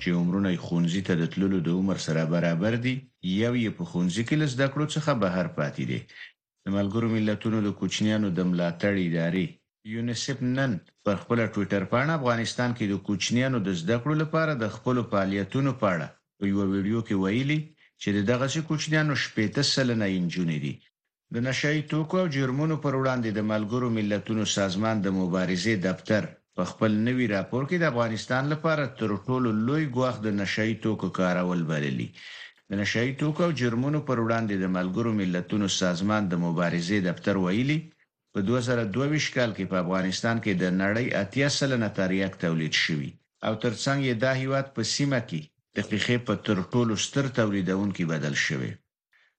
چې عمرونه یې ښونځي ته د تللو د عمر سره برابر دي، یو یې په ښونځي کې له زده کړو څخه بهر پاتې دی. د ملګرو ملتونو د کوچنیانو د ملاتړ ادارې، یونیسف نن پر خپله ټویټر پاڼه افغانستان کې د کوچنیانو د زده کړو لپاره د خپلو فعالیتونو په اړه په یوه ویډیو کې ویلي چې د دغسې کوچنیانو شپېته سلنه یې نجونې دي د نشه يي توکو او جرمونو پر وړاندې د ملګرو ملتونو سازمان د مبارزې دفتر په خپل نوي راپور کې د افغانستان لپاره تر ټولو لوی ګواښ د نشه يي توکو کارول بللي. د نشه يي توکو او جرمونو پر وړاندې د ملګرو ملتونو سازمان د مبارزې دفتر ویلي، په دوه زره دوه ویشت کال کې په افغانستان کې د نړۍ اتیا سلنه تریاک تولید شوي او تر څنګ یې دا هېواد په سیمه کې د ښیښې په تر ټولو ستر تولیدونکي بدل شوی.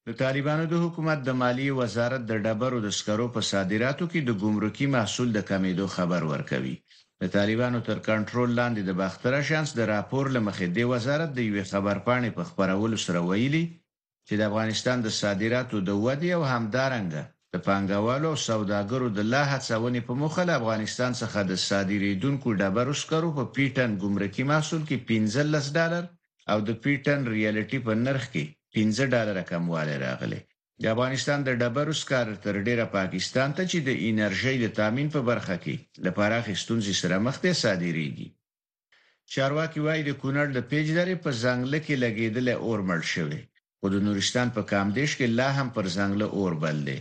د طالبانو د حکومت د مالیې وزارت د ډبرو د سکرو په صادراتو کې د ګمرکي محصول د کمېدو خبر ورکوي. د طالبانو تر کنټرول لاندې د باختر اژانس د راپور له مخې دې وزارت د یوې خبرپاڼې په خپرولو سره ویلي چې د افغانستان د صادراتو د ودې او همدارنګه د پانګوالو او سوداګرو د لا هڅونې په موخه له افغانستان څخه د صادرېدونکو ډبرو سکرو په پي ټن ګمرکي محصول کې پنځلس ډالر او د پي ټن ریالټي په نرخ کې پنځه ډالره کموالی راغلی. د افغانستان د ډبرو سکاره تر ډېره پاکستان ته چې د انرژۍ د تامین په برخه کې له پراخې ستونزې سره مخ دی صادرېږي. چارواکي وايي د کونړ د پېج درې په ځنګله کې لګېدلی اور مړ شوی، خو د نورستان په کامدېش کې لا هم پر ځنګله اور بل دی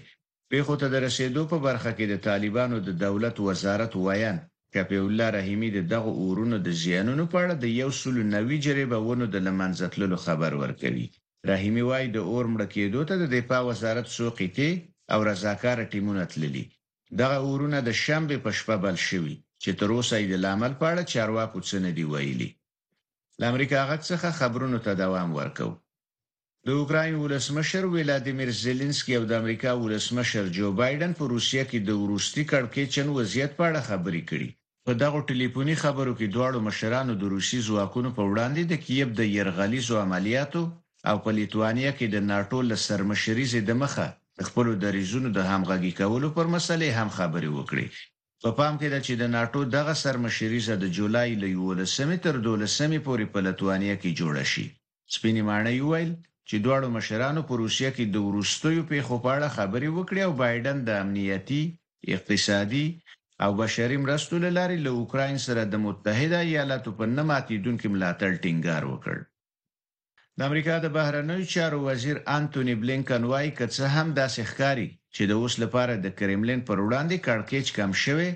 پېښو ته د رسېدو په برخه کې د طالبانو د دولت وزارت ویاند شفیع الله رحیمي د دغو اورونو د زیانونو په اړه د یو سلو نوي جریبه ونو د له منځه تللو خبر ورکوي. رحیمي وايي، د اور مړه کېدو ته د دفاع وزارت څو قطعې او رضاکاره ټیمونه تللي. دغه اورونه د شنبې په شپه بل شوي چې تر اوسه یې د لامل په اړه چارواکو څه نه دي ویلي. له امریکا غږ څخه خبرونو ته دوام ورکوو. د اوکراین ولسمشر ولادیمیر زیلینسکي او د امریکا ولسمشر جو بایډن په روسیه کې د وروستي کړکېچن وضعیت په اړه خبرې کړي. په دغو ټلیفوني خبرو کې دواړو مشرانو د روسي ځواکونو په وړاندې د کییف د یرغلیزو عملیاتو او په لیتوانیا کې د ناټو له سرمشریزې دمخه د خپلو دریځونو د همغږي کولو پر مسلې هم خبرې وکړې. په پام کې ده چې د ناټو دغه سرمشریزه د جولای له یوولسمې تر دولسمې پورې په لتوانیا کې جوړه شي. سپینې ماڼۍ وویل چې دواړو مشرانو په روسیه کې د وروستیو پېښو په اړه خبرې وکړې او بایډن د امنیتي، اقتصادي او بشري مرستو له لارې له اوکراین سره د متحده ایالاتو په نه ماتېدونکي ملاتړ ټینګار وکړ. د امریکا د بهرنیو چارو وزیر انتوني بلینکن وايي، که څه هم داسې ښکاري چې د اوس لپاره د کرملین پر وړاندې کړکېچ کم شوی،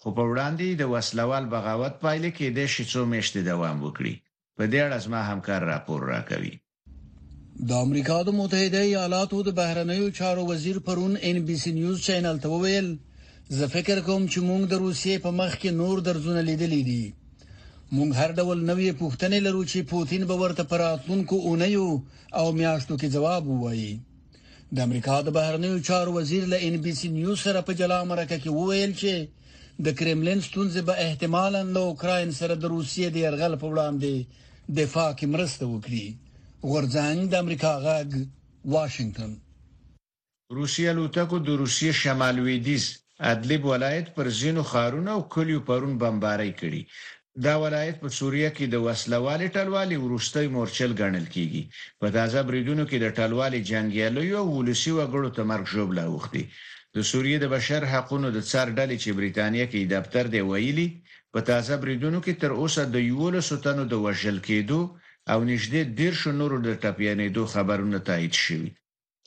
خو په وړاندې یې د وسلهوال بغاوت پایلې کېدای شي څو میاشتې دوام وکړي. په دې اړه زما همکار راپور راکوي. د امریکا د متحده ایالاتو د بهرنیو چارو وزیر پرون ان بي سي نیوز چینل ته وویل زه فکر کوم چې موږ د روسیې په مخ کې نور درزونه لیدلې دي مونږ هر ډول نوې پوښتنې لرو چې پوتین به ورته پراتلونکو اونیو او میاشتو کې جواب ووایي د امریکا د بهرنیو چارو وزیر له ان بي سي نیوز سره په جلا مرکه کې وویل چې د کرملین ستونزې به احتمالاً له اوکرين سره د روسیې د يرغل په وړاندې دفاع کې مرسته وکړي غورځنګ د امریکا غږ واشنگتن روسیه لوتکو د روسیې شمال لویدیز ادلب ولایت پر ځینو ښارونو او کلیو پرون بمبارۍ کړي. دا ولایت په سوریه کې د وسله والې ټلوالې وروستی مورچل ګڼل کېږي. په تازه بریدونو کې د ټلوالې جنګیالیو او ولسي وګړو ته مرګ ژوبله اوښتې. د سوریې د بشر حقونو د څار ډلې چې بریتانیا کې یې دفتر دی ویلي، په تازه بریدونو کې تر اوسه د یوولسو تنو د وژل کېدو او نږدې دېرشو نورو د ټپیانېدو خبرونه تایید شوي.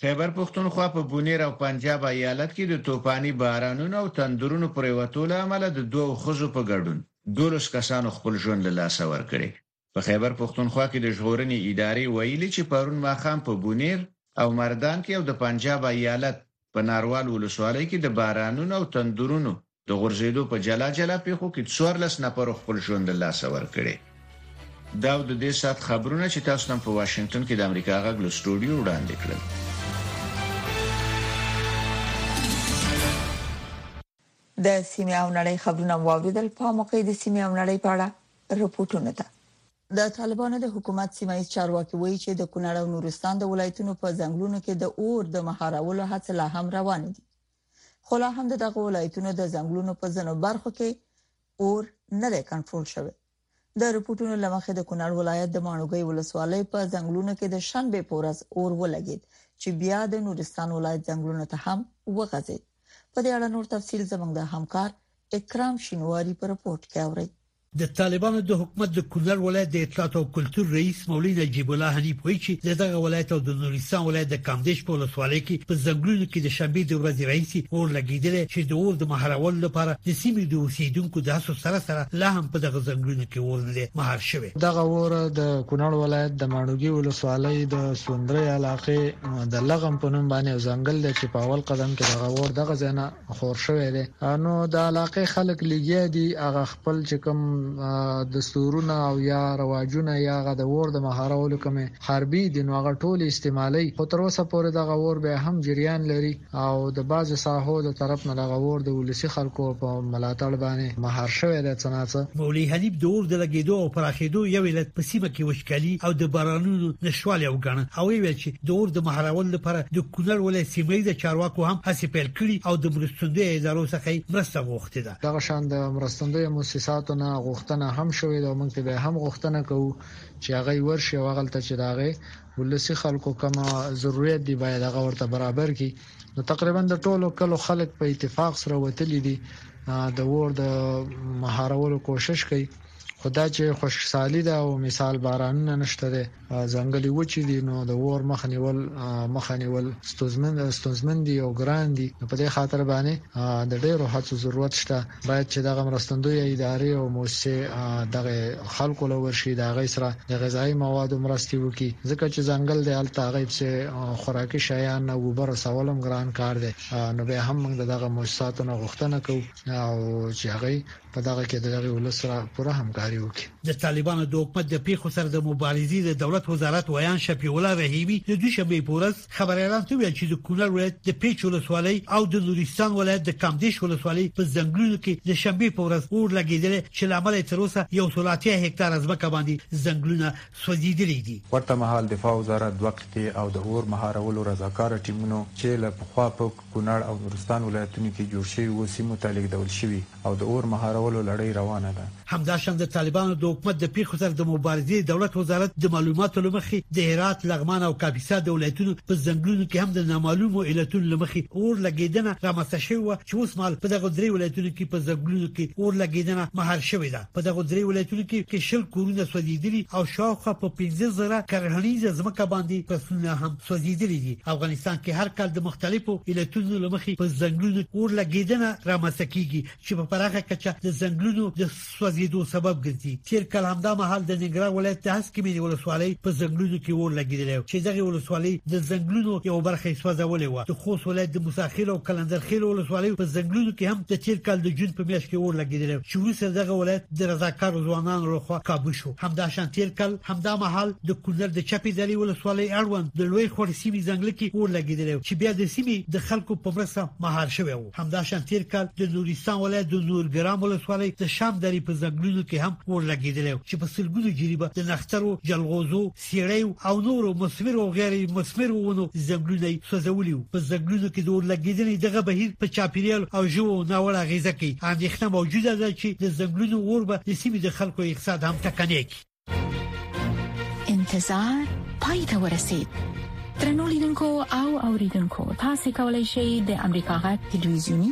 خیبر پښتونخوا په بونیر او پنجاب ایالت کې د توپاني بارانونو او تندرونو پرېوتو له امله د دوو ښځو په ګډون دولس کسانو خپل ژوند له لاسه ورکړی. په خیبر پښتونخوا کې د ژغورنې ادارې ویلي چې پرون ماښام په بونیر او مردان کې او د پنجاب ایالت په ناروال ولسوالۍ کې د بارانونو او تندرونو د غورځېدو په جلا جلا پېښو کې څوارلس نفرو خپل ژوند له لاسه ورکړی. دا او د دې ساعت خبرونه چې تاسو ته هم په واشنګټن کې د امریکا غږ له سټوډیو وړاندې کړل. د سیمې او نړۍ خبرونه مو واوریدل، په موقع د سیمې او نړۍ په اړه رپوټونو ته. د طالبانو د حکومت سیمه ییز چارواکي وایي چې د کونړ او نورستان د ولایتونو په ځنګلونو کې د اور د مهارولو هڅې لا هم روانې دي. خو لا هم د دغه ولایتونو د ځنګلونو په ځنو برخو کې اور نه دی کنټرول شوی د رپورټونو لمخې د کونړ ولایت د ماڼوګي ولسوالۍ په ځنګلونو کې د شنبې پورز اور ولګید چې بیا د نورستان ولایت ځنګلونو ته هم وغځید په دې اړه نور تفصيل زموږ د همکار اکرام شینواری پر رپورت کې اوري د طالبانو د حکومت د کونړ ولایت د اطلاعات او کلتور رئیس مولوی نجیب الله حنیف وایي چې د دغه ولایت او د نورستان ولایت د کامدیش په ولسوالۍ کې په ځنګلونو کې د شنبې د ورځې راهیسې اور لګیدلی چې د اور د مهارولو لپاره د سیمې د اوسیدونکو د هڅو سره سره لا هم په دغه ځنګلونو کې اور نه مهار شوی دغه اور د کونړ ولایت د ماڼوګي ولسوالۍ د سوندرې علاقې د لغم په نوم باندې ځنګل دی چې په اول قدم کې دغه اور دغه ځای نه خور شوی دی نو د علاقې خلک لګیا دي هغه خپل چې کوم دستورونه او یا رواجونه یا هغه د اور د مهارولو کوم حربي دي نو هغه ټول استعمالي خو تر اوسه پورې دغه اور بیا هم جریان لري او د بعضې ساحو د طرف نه دغه اور د ولسي خلکو په ملاتړ باندې مهار شوی دی څه ناڅه مولوي حنیف د اور د لګیدو او پراخیدو یو علت په سیمه کې وچکالي او د بارانونو نشوالی وګڼه او ویل چې د اور د مهارولو لپاره د کونړ ولایت سیمه ییزه چارواکو هم هڅې پیل کړي او د مرستندویه ادارو څخه یې مرسته غوښتې ده. دغه شان د مرستندویه موسساتو نه غوښتنه هم شوې ده او موږ ترې بیا هم غوښتنه کوو چې هغه یې ورشي او هغلته چې د هغه ولسي خلکو کوم ضروریت دي باید هغه ورته برابر کړي. نو تقریبا د ټولو کلو خلک په اتفاق سره وتلي دي د اور د مهارولو کوشش کوي خو دا چې خوشکسالي ده او مثال بارانونه نشته دی. ځنګلي وچي دي نو د اور مخه نیول مخه نیول ستونزمن ستونزمن دي او ګران دي نو په دې خاطر باندې د ډیرو هڅو ضرورت شته باید چې دغه مرستندوی ادارې او موسسې دغه خلکو له ورشي د غي سره د غذایی موادو مرستي وکي ځکه چې ځنګل د الته غیب سه خوراکي شیان او وبر سوالم ګران کار دی نو به هم موږ دغه موسساتو نه غوښتنه کوو او چې هغه په دغه کې د دغه ولس سره پوره همکاري وکړي د طالبانو د حکومت د پیښو سره د مبارزې د دولت وزارت ویان شفیع الله رحیمی د دوشنبه په ورځ خبريالانو ته ویل چې د کونړ ولایت د پیچ ولسوالۍ او د نورستان ولایت د کامدیش ولسوالۍ په ځنګلونو کې د شنبه په ورځ اور لګیدل چې لامل تر اوسه یو سلاتیا هکتار ځمکه باندې ځنګلونه سوځیدلې دي ورته مهال دفاع وزارت دوه قطعه او د اور مهارولو رضاکار ټیمونو چې له پخوا په کونړ او نورستان ولایتونو کې جوړ شوي اوو سیمو ته لېږدول شوي او د اور مهارولو لړۍ روانه ده. همداشان د طالبانو د حکومت د پېښو سره د مبارزې دولت وزارت د معلوماتو له مخې د هرات، لغمان او کاپیسا د ولایتونو په ځنګلونو کې هم د نامعلومو علتونو له مخې اور لګېدنه رامنځته شوې وه چې اوس مهال په دغو درې ولایتونو کې په ځنګلونو کې اور لګېدنه مهار شوې ده. په دغو درې ولایتونو کې کې شل کورونه سوځېدلي او شاوخوا په پنځه زره کرهڼیزه ځمکه باندې فصلونه هم سوځیدلي دي افغانستان کې هر کال د مختلفو علتونو لمخې په ځنګلونو اور لګیدنه رامنځته کیږي چې په پراخه کچه د ځنګلونو د سوځیدو سبب ګرځي تیر کال همدا مهال د ننګرهار ولایت د هسکې مینې ولسوالۍ په ځنګلونو کې اور لګیدلی چې دغه ولسوالۍ د ځنګلونو یو برخه یې سوځولې و د خوست ولایت د مساخیل او کلندرخیل ولسوالۍ په ځنګلونو کې هم د تیر کال د جون په میاشت کې اور لګیدلی چې وروسته دغه ولایت د رضاکار ځوانانو لخوا کابو شو همدا شان تیر کال همدا مهال د کونړ د چپی دلی ولسوالۍ اړوند د لوی خور سیمې ځنګل کې اور لګیدلی چې بیا د سیمې د خلکو په مرسته مهار شوی وو همدا شان تیر کال د نورستان ولایت د نورګرام ولسوالۍ د شام دری په ځنګلونو کې هم اور لګیدلی چې په سلګونو جریبه د نخترو جلغوزو څېړیو او نورو مثمرو او غیر مثمرو ونو ځنګلونه یې سوځولي وو. په ځنګلونو کې د اور لګېدنې دغه بهیر په چاپېریال او ژوو ناوړه اغېزه کوي. اندېښنه موجوده ده چې د ځنګلونو اور به د سیمې د خلکو اقتصاد هم ټکنی کړي. انتظار پای ته ورسید. درنو لیدونکو او اوریدونکو تاسو کولی شئ د امریکا غږ تلویزیونی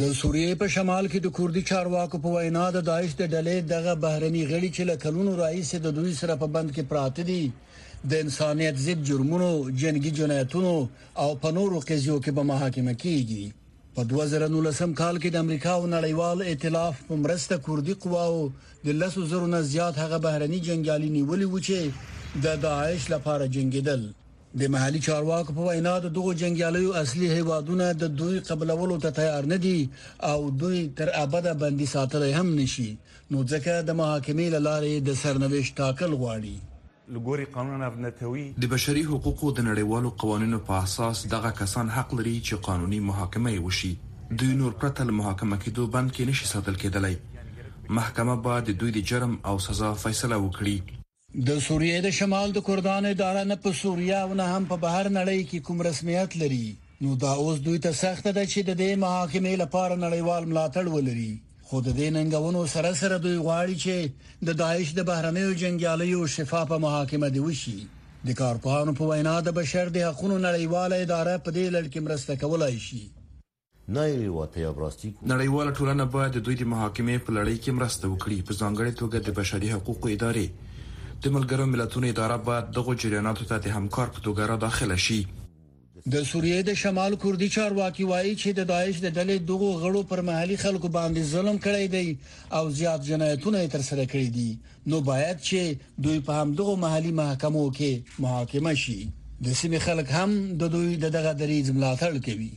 د سوریې په شمال کې د کوردي چارواکو په وینا د داعش د ډلې دغه بهرني غړي چې له کلونو راهیسې د دوی سره په بند کې پراته دي د انسانیت ضد جرمونو، جنگي جنایتونو او په نورو قضیو کې به محاکمه کیږي. په 2019 کال کې د امریکا او نړیوال ائتلاف په مرسته کوردي قواو د لسو زرو نه زیات هغه بهرني جنګیالي نیولي وو چې د داعش لپاره جنګیدل. د محلي چارواکو په وینا، د دغو جنګیالیو اصلي هېوادونه د دوی قبلولو ته تیار نه دي او دوی تر ابده بندي ساتلی هم نه شي، نو ځکه د محاکمې له لارې د سرنوشت ټاکل غواړي. له ګوري قانون اب نتوي. د بشري حقوقو د نړیوالو قوانینو په اساس دغه کسان حق لري چې قانوني محاکمه یې وشي. دوی نور پرته له محاکمه کېدو بند کې نه شي ساتل کېدلی. محکمه باید د دوی د جرم او سزا فیصله وکړي. د سوریې د شمال د کردانو اداره نه په سوریه او نه هم په بهر نړۍ کې کوم رسمیت لري، نو دا اوس دوی ته سخته ده چې د دې محاکمې لپاره نړیوال ملاتړ ولري، خو د دې ننګونو سره سره دوی غواړي چې د داعش د بهرنیو جنګیالیو شفافه محاکمه دې وشي. د کارپوهانو په وینا د بشر د حقونو نړیواله اداره په دې لړ کې مرسته کولای شي. نړیواله ټولنه باید د دوی د محاکمې په لړۍ کې مرسته وکړي، په ځانګړې توګه د بشري حقوقو ادارې. د ملګرو ملتونو اداره باید دغو جریاناتو ته د همکار په توګه راداخله شي. د سوریې د شمال کردي چارواکي وايي چې د داعش د ډلې دغو غړو پر محلي خلکو باندې ظلم کړی دی او زیات جنایتونه یې ترسره کړي دي. نو باید چې دوی په همدغو محلي محکمو کې محاکمه شي د سیمې خلک هم د دوی د دغه دریځ ملاتړ کوي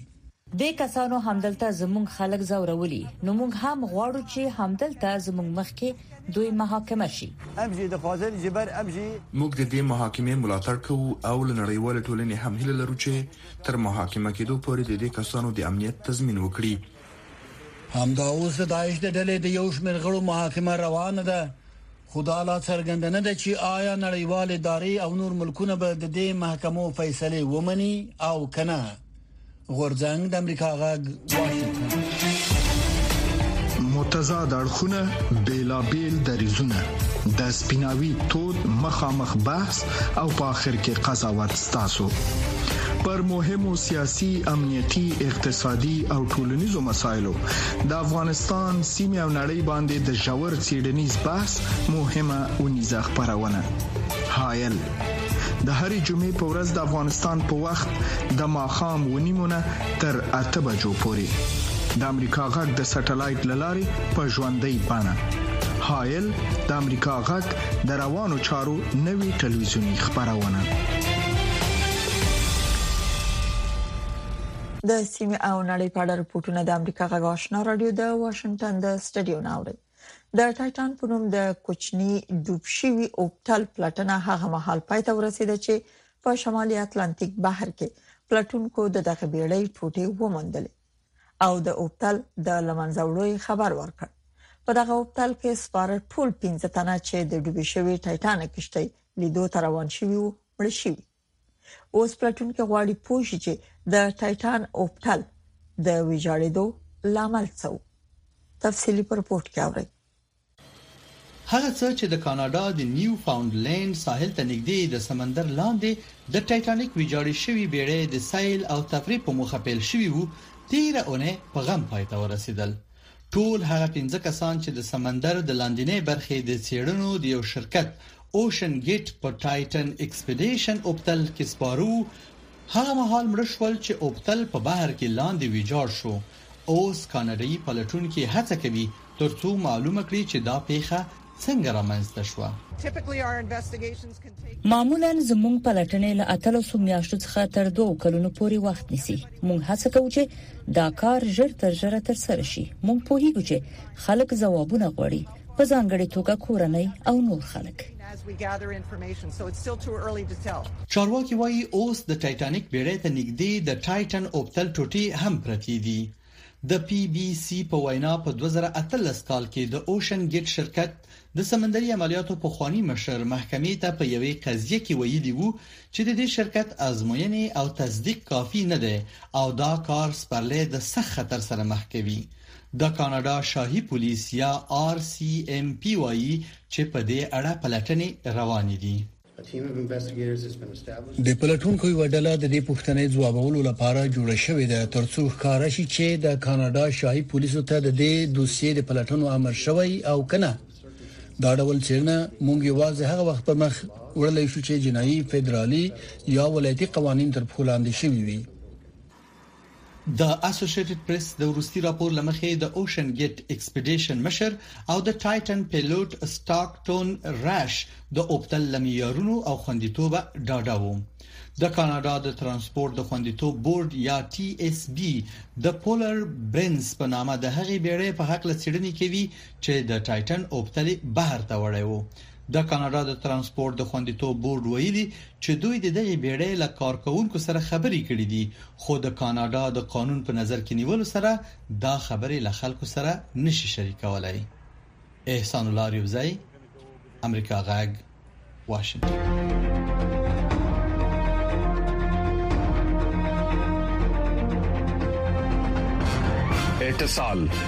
دې کسانو همدلته زموږ خلک زورولي نو موږ هم غواړو چې همدلته زموږ مخ کې دوی محاکمه شي امجی د خوازل جبر امجی موږ د دې محاکمې ملاتړ کوو او لنړیوال ټولنې هم هله لرو چې تر محاکمه کېدو پورې د دې کسانو د امنیت تضمین وکړي همدا اوس د داعش د ډلې د یو شمېر غړو محاکمه روانه ده خو دا لا څرګنده نه ده چې آیا نړیوال ادارې او نور ملکونه به د دې محکمو فیصله ومني او کنه غورځنګ د امریکا غږ متضاد اړخونه بیلابیل دریزونه د سپیناوي تود مخامخ بحث او په اخر کې قضاوت ستاسو پر مهمو سیاسي، امنیتي، اقتصادي او ټولنیزو مسایلو د افغانستان سیمه او نړۍ باندې د جوړ چیډنیز بحث مهمه ونیزه خبرونه هایل د هرې جمعې په ورځ د افغانستان په وخت د ماخام ونیمونه تر اته بجو پورې د امریکا غږ د سټلایټ لارې په ژوندۍ بانه هایل د امریکا غږ د روانو چارو نوي ټلویزیونی خبرونه د سیمه او نړۍ په اړه رپورټونه د امریکا غږ آشنا رادیو د واشنگټن د سټډیو ناوړي د ټایټان په نوم د کوچني ډوب شوی اوپټل پلټنه هغه مهال پای ته ورسیده چې په شمالي اتلانتیک بحر کې پلټونکو د دغه بیړۍ ټوټې وموندلې او د اوبتل د لمنځه وړو یې خبر ورکړ. په دغه اوبتل کې سپاره ټول پنځه تنه چې د ډوبې شوې ټایټانه کشتۍ لیدو ته روان شوي وو مړه شوي. اوس پلټونکي غواړي پوه شي چې د ټایټان اوبتل د ویجاړېدو لامل څه و. تفصیلي په رپورټ کې اورئ. هغه څه چې د کاناډا د نیو فاونډ لینډ ساحل ته نږدې د سمندر لاندې د ټایټانیک ویجاړې شوي بیړۍ د سیل او تفریح په موخه پیل شوي وو تیره اونۍ په غم پای ته ورسیدل. ټول هغه پنځه کسان چې د سمندر د لاندینۍ برخې د څیړنو د یو شرکت اوشن ګیټ په ټایټن ایکسپیډیشن اوبتل کې سپاره وو هغه مهال مړه شول چې اوبتل په بحر کې لاندې ویجاړ شو اوس کاناډايي پلټونکي هڅه کوي ترڅو معلومه کړي چې دا پېښه څنګه رامنځته شوه. معمولاً زموږ پلټنې له اتلسو میاشتو څخه تر دوو کلونو پورې وخت نیسي. موږ هڅه کوو چې دا کار ژر تر ژره ترسره شي. موږ پوهیږو چې خلک ځوابونه غواړي. په ځانګړې توګه کورنۍ او نور خلک. چارواکي وايي اوس د ټایټانیک بیړۍ ته نږدې د ټایټن اوبتل ټوټې هم پرتې دي. د پي بي سي په وینا په دوه زره اتلس کال کې د اوشن ګیټ شرکت د سمندري عملیاتو پخواني مشر محکمې ته په یوې قضیه کې ویلي وو چې د دې شرکت ازموینې او تصدیق کافي نه دی او دا کار سپرلی د سخت خطر سره مخ کوي. د کاناډا شاهي پولیس یا آر سي ایم پي وایي چې په دې اړه پلټنې روانې دي. د پلټونکو یوه ډله د دې پوښتنې ځوابولو لپاره جوړه شوې ده ترڅو ښکاره شي چې د کاناډا شاهي پولیسو ته د دې دوسیې د پلټنو امر شوی او کنه دا ډول چیرنه مونږ یوازې هغه وخت پر مخ وړلې شو چې جنایي فدرالي یا ولایتي قوانين تر پخو لاندې شوي وي د اسوشیټډ پریس د وروستي راپور لمخې د اوشن ګیټ ایکسپیډیشن مشر او د ټایټن پیلوټ سټاکټون راش د اوپتل لمیارونو او خوندیتوب ډاډه وو د کاناډا د ترانسپورت د خوندیتوب بورډ یا ټي اس بي د پولر برنس په نامه د هغې بیړې په حق لڅړنې کوي چې د ټایټن اوپتل بهر ته وړي وو د کاناډا د ترانسپورت د خوندیتوب بورډ ویلي چې دوی د دغې بیړۍ له کارکوونکو سره خبرې کړې دي، خو د کاناډا د قانون په نظر کې نیولو سره دا خبرې له خلکو سره نه شي شریکولای. احسان الله اریوبزی امریکا غږ واشنګټن. اتصال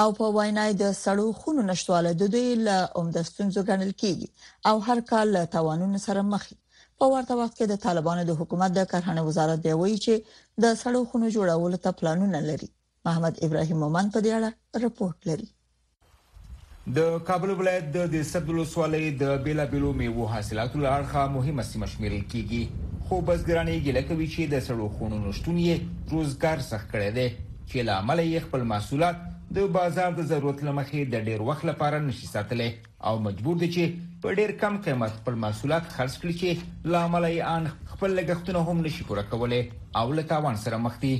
او په وینا یې د سړو خونو نشټواله د دوی له عمده ستونزو ګڼل کیږي او هر کال له توانونو سره مخ دي په ورته وخت کې د طالبانو د حکومت د کرهڼې وزارت بیا وایي چې د سړو خونو جوړولو ته پلانونه لري محمد ابراهیم مومند په دې اړه رپورت لري د کابل ولایت د دیسد ولسوالۍ د بیلابیلو میوو حاصلاتو له اړخه مهمه سیمه شمیرل کیږي خو بزګران یې ګیله کوي چې د سړو خونو نشتون یې روزګار سخت کړی دی چې له امله یې خپل محصولات د بازار د ضرورت له مخې د ډېر وخت لپاره نه شي ساتلی او مجبور دی چې په ډېر کم قیمت خپل محصولات خرڅ کړي چې له امله یې آن خپل لګښتونه هم نه شي پوره کولی او له تاوان سره مخ دي.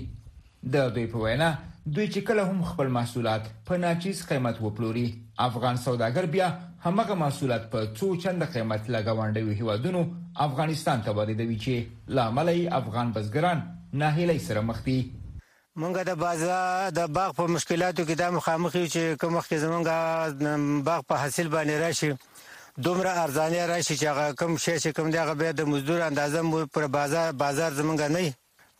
د دوی په وینا، دوی چې کله هم خپل محصولات په ناچیز قیمت وپلوري، افغان سوداګر بیا همغه محصولات په څو چنده قیمت له ګاونډیو هېوادونو افغانستان ته واردوي چې له امله یې افغان بزګران ناهیلۍ سره مخ دي. مونږ د بازا د باغ په مشکلاتو کې دا مخامخ یو چې کوم وخت کې زمونږ باغ په حاصل باندې راشي دومره ارزانه راشي چې هغه کوم شی چې کوم دی هغه بیا د مزدور اندازه مو پر بازار بازار زمونږ نه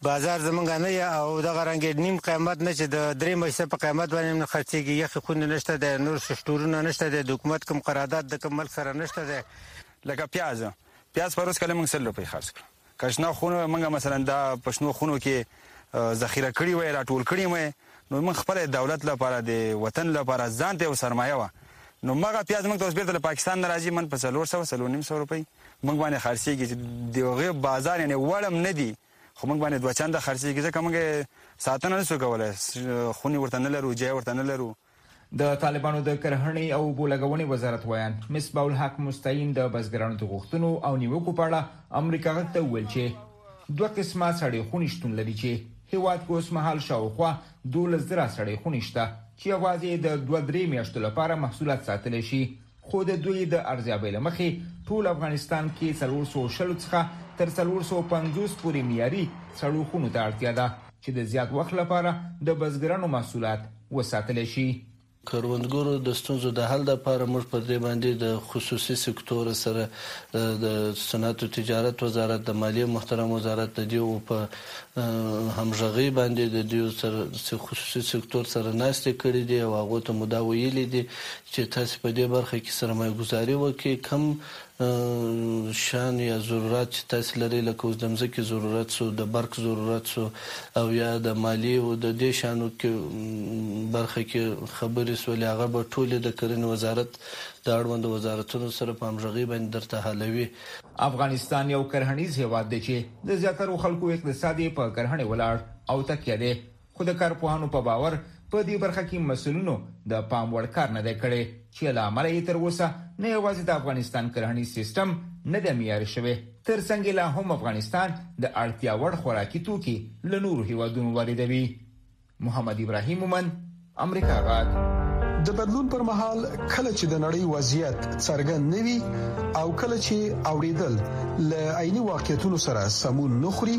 بازار زمونږ نه یا او دغه رنګ نیم قیمت نه چې د درې مېسه په قیمت باندې نه خرڅېږي یخې خونې نشته دی نور سټورونه نشته دی د حکومت کوم قرارداد د کوم ملک سره نشته دی لکه پیاز پیاز پروس کله مونږ سل روپۍ خرڅ کړو که شنه خونه موږ مثلا دا په شنو خونو کې ذخیره کړي وای راټول کړي وای نو موږ خپل دولت لپاره د وطن لپاره ځان ته یو سرمایه وه نو مغه پیاز موږ ته اوس بیرته له پاکستان نه راځي من په څلور سوه څلور نیم سوه روپۍ موږ باندې خرڅېږي چې د هغې بازار یعنې وړ هم نه دي خو موږ باندې دوه چنده خرڅېږي ځکه موږ ساتنه نسو کولی خونې ورته نه لرو جای ورته نه لرو د طالبانو د کرهڼې او اوبو لګونې وزارت ویاند مصباح الحق مستعین د بزګرانو د غوښتنو او نیوکو په اړه امریکا غږ ته وویل چې دوه قسمه سړې خونې شتون لري چې هیواد کې اوس مهال شاوخوا دولس زره سړې خونې شته چې یوازې د دوه درې میاشتو لپاره محصولات ساتلی شي خو د دوی د ارزیابۍ له مخې ټول افغانستان کې څلور سوه شل څخه تر څلور سوه پنځوس پورې معیاري سړو خونو ته اړتیا ده چې د زیات وخت لپاره د بزګرانو محصولات وساتل شي. کروندګرو د ستونزو د حل لپاره موږ پر دې باندې د خصوصي سکتور سره د صنعت او تجارت وزارت، د مالیې محترم وزارت د دې او په همغږۍ باندې د دې خصوصي سکتور سره ناستې کړې دي او هغو ته مو دا ویلي دي چې تاسې په دې برخه کې سرمایه ګذاري وکړئ، کوم شیان یا ضرورات چې تاسې لرئ، لکه اوس د مځکې ضرورت شو، د برق ضرورت شو او یا د مالیې او د دې شیانو کې برخه کې خبرې شولې، هغه به ټولې د کرنې وزارت د اړوندو وزارتونو سره په همغږۍ باندې درته حلوي. افغانستان یو کرهڼیز هېواد دی چې د زیاترو خلکو اقتصاد یې په کرهڼې ولاړ او تکیه دی. خو د کارپوهانو په باور په دې برخه کې مسؤلینو د پام وړ کار نه دی کړی چې له امله یې تر اوسه نه یوازې د افغانستان کرهڼیز سیستم نه دی معیاري شوی، تر څنګ یې لا هم افغانستان د اړتیا وړ خوراکي توکي له نورو هېوادونو واردوي. محمد ابراهیم مومند، امریکا غږ. د بدلون پر مهال کله چې د نړۍ وضعیت څرګند نه وي او کله چې اوریدل له عیني واقعیتونو سره سمون نه خوري،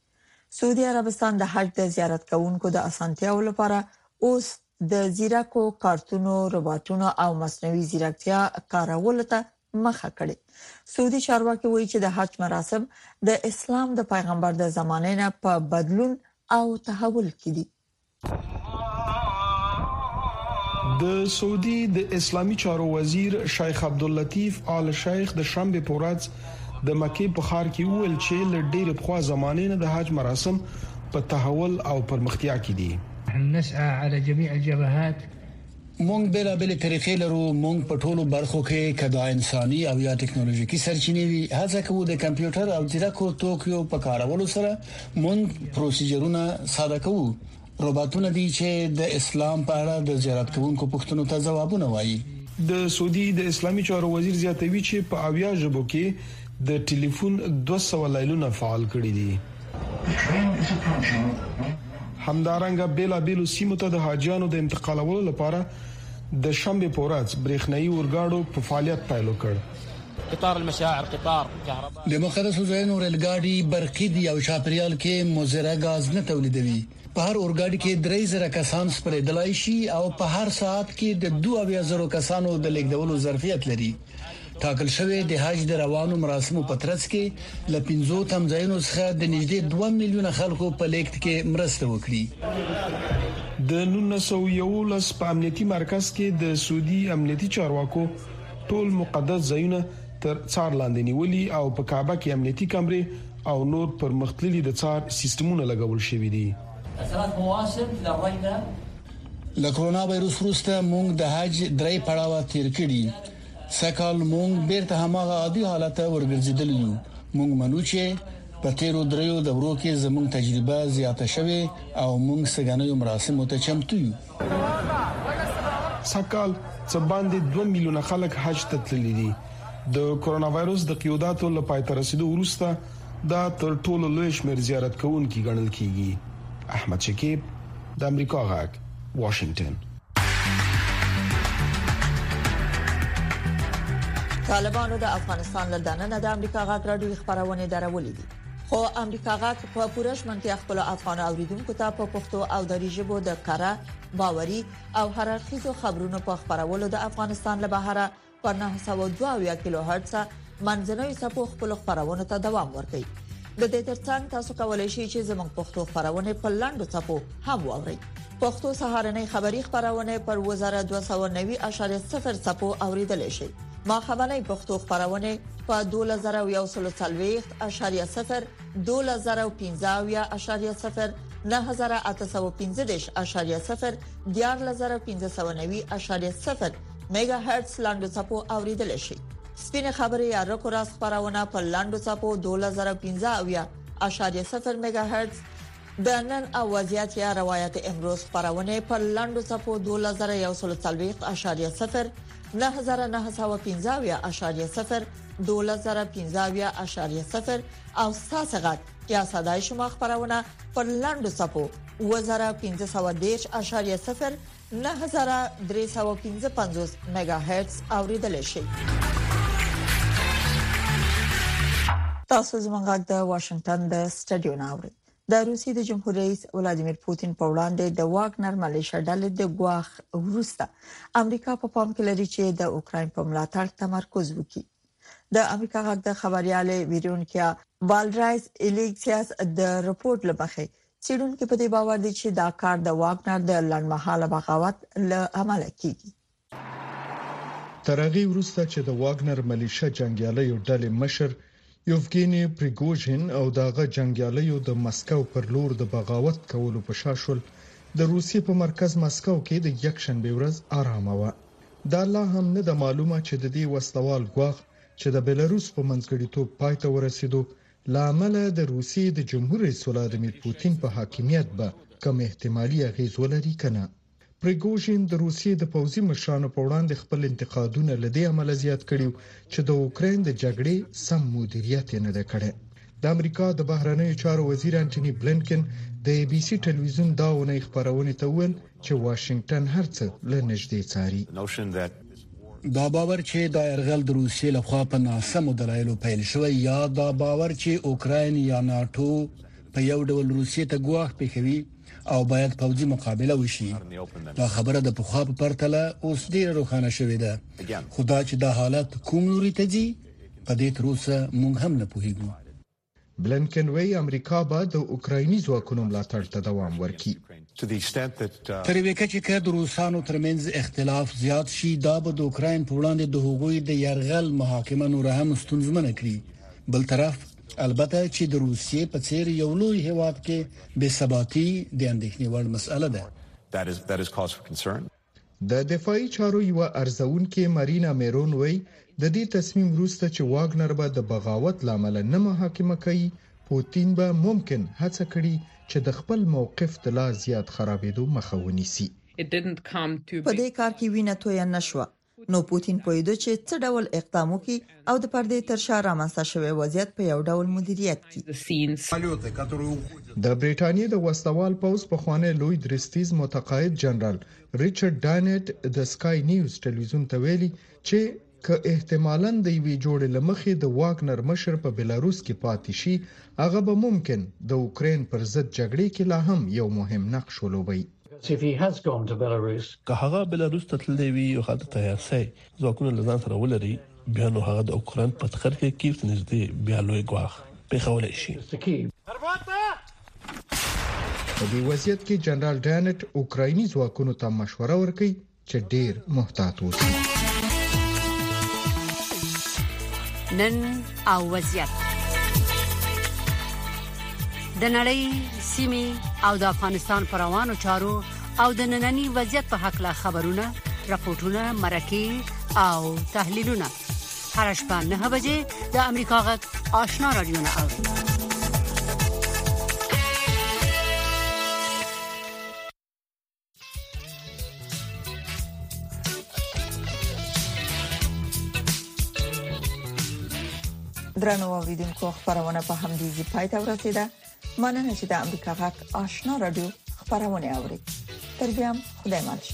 سعودي عربستان د حج د زیارت کوونکو د اسانتیاو لپاره اوس د زیرکو کارتونو، روباټونو او مصنوعي زیرکتیا کارولو ته مخه کړې سعودي چارواکي وایي چې د حج مراسم د اسلام د پیغمبر د زمانې نه په بدلون او تحول کې دي د سعودي د اسلامي چارو وزیر شیخ عبداللطیف آل شیخ د شنبه په ورځ د مکې په ښار کې وویل چې له ډېرې پخوا زمانې نه د حج مراسم په تحول او پرمختیا کې دي نسعى على جميع الجبهات مونږ بېلا بېلې طریقې لرو، مونږ په ټولو برخو کې که دا انساني او یا ټکنالوژیکي سرچینې وي، هڅه کوو د کمپیوټر او ځیرکو توکیو په کارولو سره مونږ پروسیجرونه ساده کوو. روباتونه دي چې د اسلام په اړه د زیارت کوونکو پوښتنو ته ځوابونه وايي. د سعودي د اسلامي چارو وزیر زیاتوي چې په اویا ژبو کې د ټیلیفون دوه سوه لایلونه فعال کړي دي. همدارنګه بیلابیلو سیمو ته د حاجیانو د انتقالولو لپاره د شنبه په ورځ برېښنايي اورګاډو په فعالیت پیل وکړ. قطار المشاعر قطار كهرباء. د مقدسو ځایونو ریل ګاډي برقي دي او چاپیریال کې مضره ګاز نه تولیدوي. په هر اورګاډي کې درې زره کسان سپریدلای شي او په هر ساعت کې د دوه اویا زرو کسانو د لیږدولو ظرفیت لري. ټاکل شوې د حج د روانو مراسمو په ترڅ کې له پنځو تمځایونو څخه د نږدې دوه میلیونه خلکو په لیږد کې مرسته وکړي. د نولس سوه یوولس په امنیتي مرکز کې د سعودي امنیتي چارواکو ټول مقدس ځایونه تر څار لاندې نیولي او په کعبه کې امنیتي کمرې او نور پرمختللي د څار سیستمونه لګول شوي دي. له کرونا وایروس وروسته موږ د حج درې پړاوه تیر کړي سکهال موږ بیرته هماغه عادي حالت ته ورګرځیدل یو موږ منو چې په تیرو دریو دورو کې زموږ تجربه زیاته شوه او موږ سګنیو مراسم ته چمتو یو سکهال څه باندې 2 میلیونه خلک حج ته تللي دي د کرونا وایروس د قیوداتو له پای ته رسیدو وروسته دا تر ټولو لوی شمیر زیارت کوونکي ګڼل کیږي احمد شکیب د امریکا غږ واشنگټن طالبانو د افغانستان له دننه د امریکا غږ راډیو خبرونه درولې دي خو امریکا غږ په پوره شمنتیا خپل افغان اوریدونکو ته په پښتو او دری ژبه د کره باوري او هررخیزو خبرونو په خبرولو د افغانستان له بهره په 902 کیلو هرتز منځنوي سپو خپل خبرونه ته دوام ورکړي د دې ترڅنګ تاسو کولی شئ چې زموږ پښتو خبرونه په لاندو چپو هم واورئ پښتو سهارنې خبری خبرونه پر وزاره 290.0 چپو اوریدل شي ما خبرنې پښتو خبرونه په 2140.0 2015.0 9815.0 14590.0 میګا هرتز لاندو چپو اوریدل شي سپینه خبره یا رکو راس خبرونه په لاندو چپو 2015.0 میگا هرتز د نن او وضعیت یا روایت امروز خبرونه په لاندو چپو 2041.0 9915.0 2015.0 او ساسه غټ یا صداي شما خبرونه په لاندو چپو 2015.0 نهه زره درې سوه پنځه پنځوس ميګا هرتز اوریدلای شئ. تاسو زموږ غږ د واشنگټن د سټډیو نه اورئ. د روسیې د جمهور رئیس ولادیمیر پوتین په وړاندې د واګنر ملیشه ډلې د ګواښ وروسته امریکا په پام کې لري چې د اوکرين په ملاتړ تمرکز وکړي د امریکا غږ د خبريالې ویرونکیا والرایز الیکسیاس د رپورت لمخې څېړونکي په دې باور دي چې دا کار د واګنر د لنډمهاله بغاوت له امله کېږي. تر هغې وروسته چې د واګنر ملیشه جنګیالیو ډلې مشر یوفګیني پریګوژین او د هغه جنګیالیو د مسکو پر لور د بغاوت کولو په شا شول، د روسیې په مرکز مسکو کې د یکشنبې ورځ ارامه وه. دا لا هم نه ده معلومه چې د دې وسلهوال ګواښ چې د بلاروس په منځګړیتوب پای ته ورسېدو، له امله د روسیې د جمهور رئیس ولادمیر پوتین په حاکمیت به کوم احتمالي اغېز ولري که نه؟ پریګوژین د روسیې د پوځي مشرانو په وړاندې خپل انتقادونه له دې امله زیات کړي چې د اوکراین د جګړې سم مدیریت یې نه دی کړی. د امریکا د بهرنیو چارو وزیر انټوني بلېنکن د ای بي سي ټلویزیون دا اونۍ خپرونې ته وویل، چې واشنګټن هر څه له نږدې څاري. دا باور چې دا يرغل د روسیې لخوا په ناسمو دلایلو پیل شوی یا دا باور چې اوکراین یا ناتو په یو ډول روسیې ته ګواښ پیښوي او باید پوځي مقابله وشي دا خبره د پخوا په پرتله اوس ډیره روښانه شوې ده خو دا چې دا حالت کوم لوري ته ځي په دې تر اوسه موږ هم نه پوهیږو بلېنکن وايي امریکا به د اوکرایني ځواکونو ملاتړ ته دوام ورکړي. تر یوې کچې که د روسانو ترمنځ اختلاف زیات شي، دا به د اوکراین په وړاندې د هغوی د یرغل محاکمه نوره هم ستونزمنه کړي. بل طرف البته چې د روسیې په څېر یو لوی هېواد کې بې ثباتي د اندېښنې وړ مسئله ده. د دفاعي چارو یوه ارزوونکې مارینا میرون وایي، د دې تصمیم وروسته چې واګنر به د بغاوت له امله نه محاکمه کوي، پوتین به ممکن هڅه کړي چې د خپل موقف د لا زیات خرابېدو مخه ونیسي. په دې کار کې وینه تویه نه شوه، نو پوتین پوهېده چې څه ډول اقدام وکړي، او د پردې تر شا رامنځته شوی وضعیت په یو ډول مدیریت کړي. د بریټانیې د وسله وال پوځ پخوانی لوی درستیز متقاعد جنرال ریچارډ ډانیټ د سکای نیوز ټلویزیون ته ویلي چې که احتمالاً د یوې جوړې له مخې د واګنر مشر په بلاروس کې پاتې شي، هغه به ممکن د اوکراین پر ضد جګړې کې لا هم یو مهم نقش ولوبوي. که هغه بلاروس ته تللی وي او هلته تیار شی ځواکونه له ځان سره ولري بیا نو هغه د اوکراین په تخر کې کیف ته نږدې بیا لوی ګواښ پیښولی شي. په دې وضعیت کې جنرال ډانټ اوکرایني ځواکونو ته مشوره ورکوي چې ډیر محتاط اوسئ نن او وضعیت د نړۍ سیمه او د افغانستان پر روانو چارو او د ننني وضعیت په حق لا خبرونه راپورټونه مرکه او تحلیلونه هر شپه نه بجې د امریکا غږ آشنا رادیو نه اوري درنو اوریدونکو خبرونه په همدې ځای پای ته ورسیده مننه چې د امریکا غږ آشنا رادیو خبرونه اوري تر بیا خدای مل شي